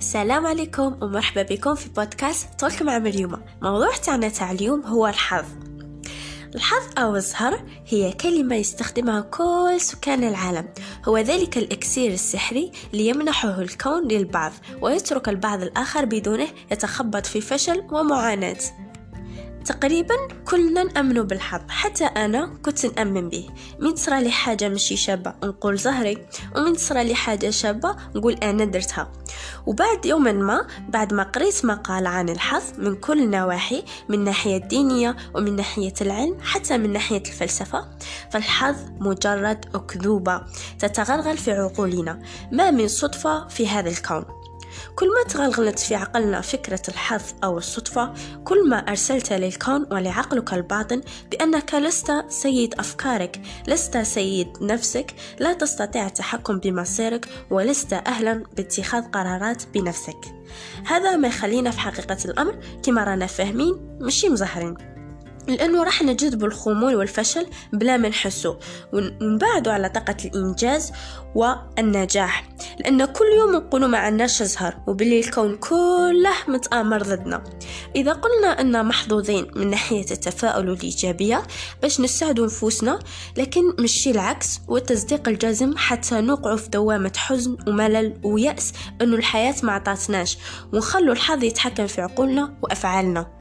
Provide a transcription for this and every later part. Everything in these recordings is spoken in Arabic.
السلام عليكم ومرحبا بكم في بودكاست ترك مع مريومة. موضوع تاعنا تاع اليوم هو الحظ. الحظ أو الزهر هي كلمة يستخدمها كل سكان العالم. هو ذلك الإكسير السحري ليمنحه الكون للبعض ويترك البعض الآخر بدونه يتخبط في فشل ومعاناة. تقريبا كلنا نأمنوا بالحظ حتى أنا كنت نأمن به. من تصرى لي حاجة مشي شابة نقول زهري ومن تصرى لي حاجة شابة نقول أنا درتها. وبعد يوم ما بعد ما قريت مقال عن الحظ من كل النواحي من الناحية الدينية ومن ناحية العلم حتى من ناحية الفلسفة فالحظ مجرد أكذوبة تتغلغل في عقولنا ما من صدفة في هذا الكون. كل ما تغلغلت في عقلنا فكرة الحظ أو الصدفة كل ما أرسلت للكون ولعقلك الباطن بأنك لست سيد أفكارك لست سيد نفسك لا تستطيع التحكم بمصيرك ولست أهلا باتخاذ قرارات بنفسك. هذا ما يخلينا في حقيقة الأمر كما رانا فاهمين مشي مظهرين لأنه راح نجذب الخمول والفشل بلا ما نحسه ونبعدوا على طاقة الإنجاز والنجاح. لأن كل يوم نقولوا ما عندناش زهر وباللي الكون كله متآمر ضدنا. إذا قلنا أن محظوظين من ناحية التفاؤل والإيجابية باش نساعدوا نفوسنا لكن مشي العكس والتصديق الجازم حتى نوقع في دوامة حزن وملل ويأس أنه الحياة ما عطاتناش ونخلوا الحظ يتحكم في عقولنا وأفعالنا.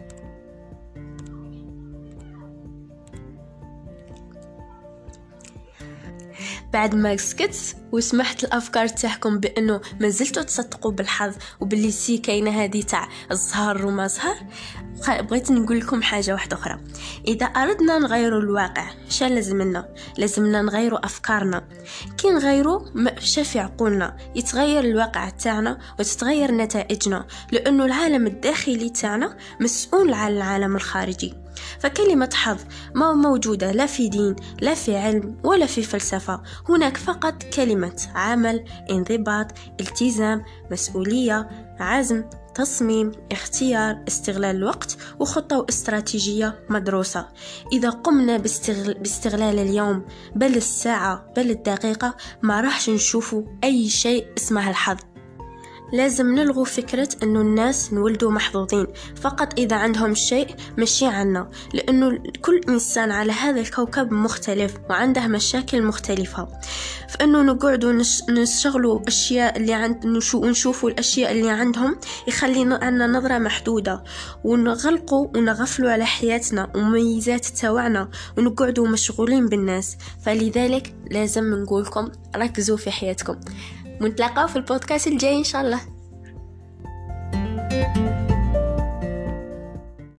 بعد ما سكت وسمحت الأفكار تاعكم بأنه ما زلتوا تصدقوا بالحظ وباللي سي كاينة هذه تاع الزهر وما زهر بغيت نقول لكم حاجة واحدة أخرى. إذا أردنا نغيروا الواقع شا لازمنا لازمنا نغيروا أفكارنا. كي نغيروا شا في عقولنا يتغير الواقع تاعنا وتتغير نتائجنا لأنه العالم الداخلي تاعنا مسؤول عن العالم الخارجي. فكلمة حظ ما موجودة لا في دين لا في علم ولا في فلسفة. هناك فقط كلمة. عمل انضباط التزام مسؤولية عزم تصميم اختيار استغلال الوقت وخطة واستراتيجية مدروسة. إذا قمنا باستغل... باستغلال اليوم بل الساعة بل الدقيقة ما راحش نشوفوا أي شيء اسمه الحظ. لازم نلغو فكرة أنه الناس نولدوا محظوظين. فقط إذا عندهم شيء مشي عنا لأنه كل إنسان على هذا الكوكب مختلف وعنده مشاكل مختلفة. فأنه نقعدوا نش... نشغلوا أشياء اللي عند نشو... نشوفوا الأشياء اللي عندهم يخلي عنا نظرة محدودة ونغلقوا ونغفلوا على حياتنا ومميزات تاوعنا ونقعدوا مشغولين بالناس. فلذلك لازم نقولكم ركزوا في حياتكم. ونتلاقاو في البودكاست الجاي إن شاء الله. thank you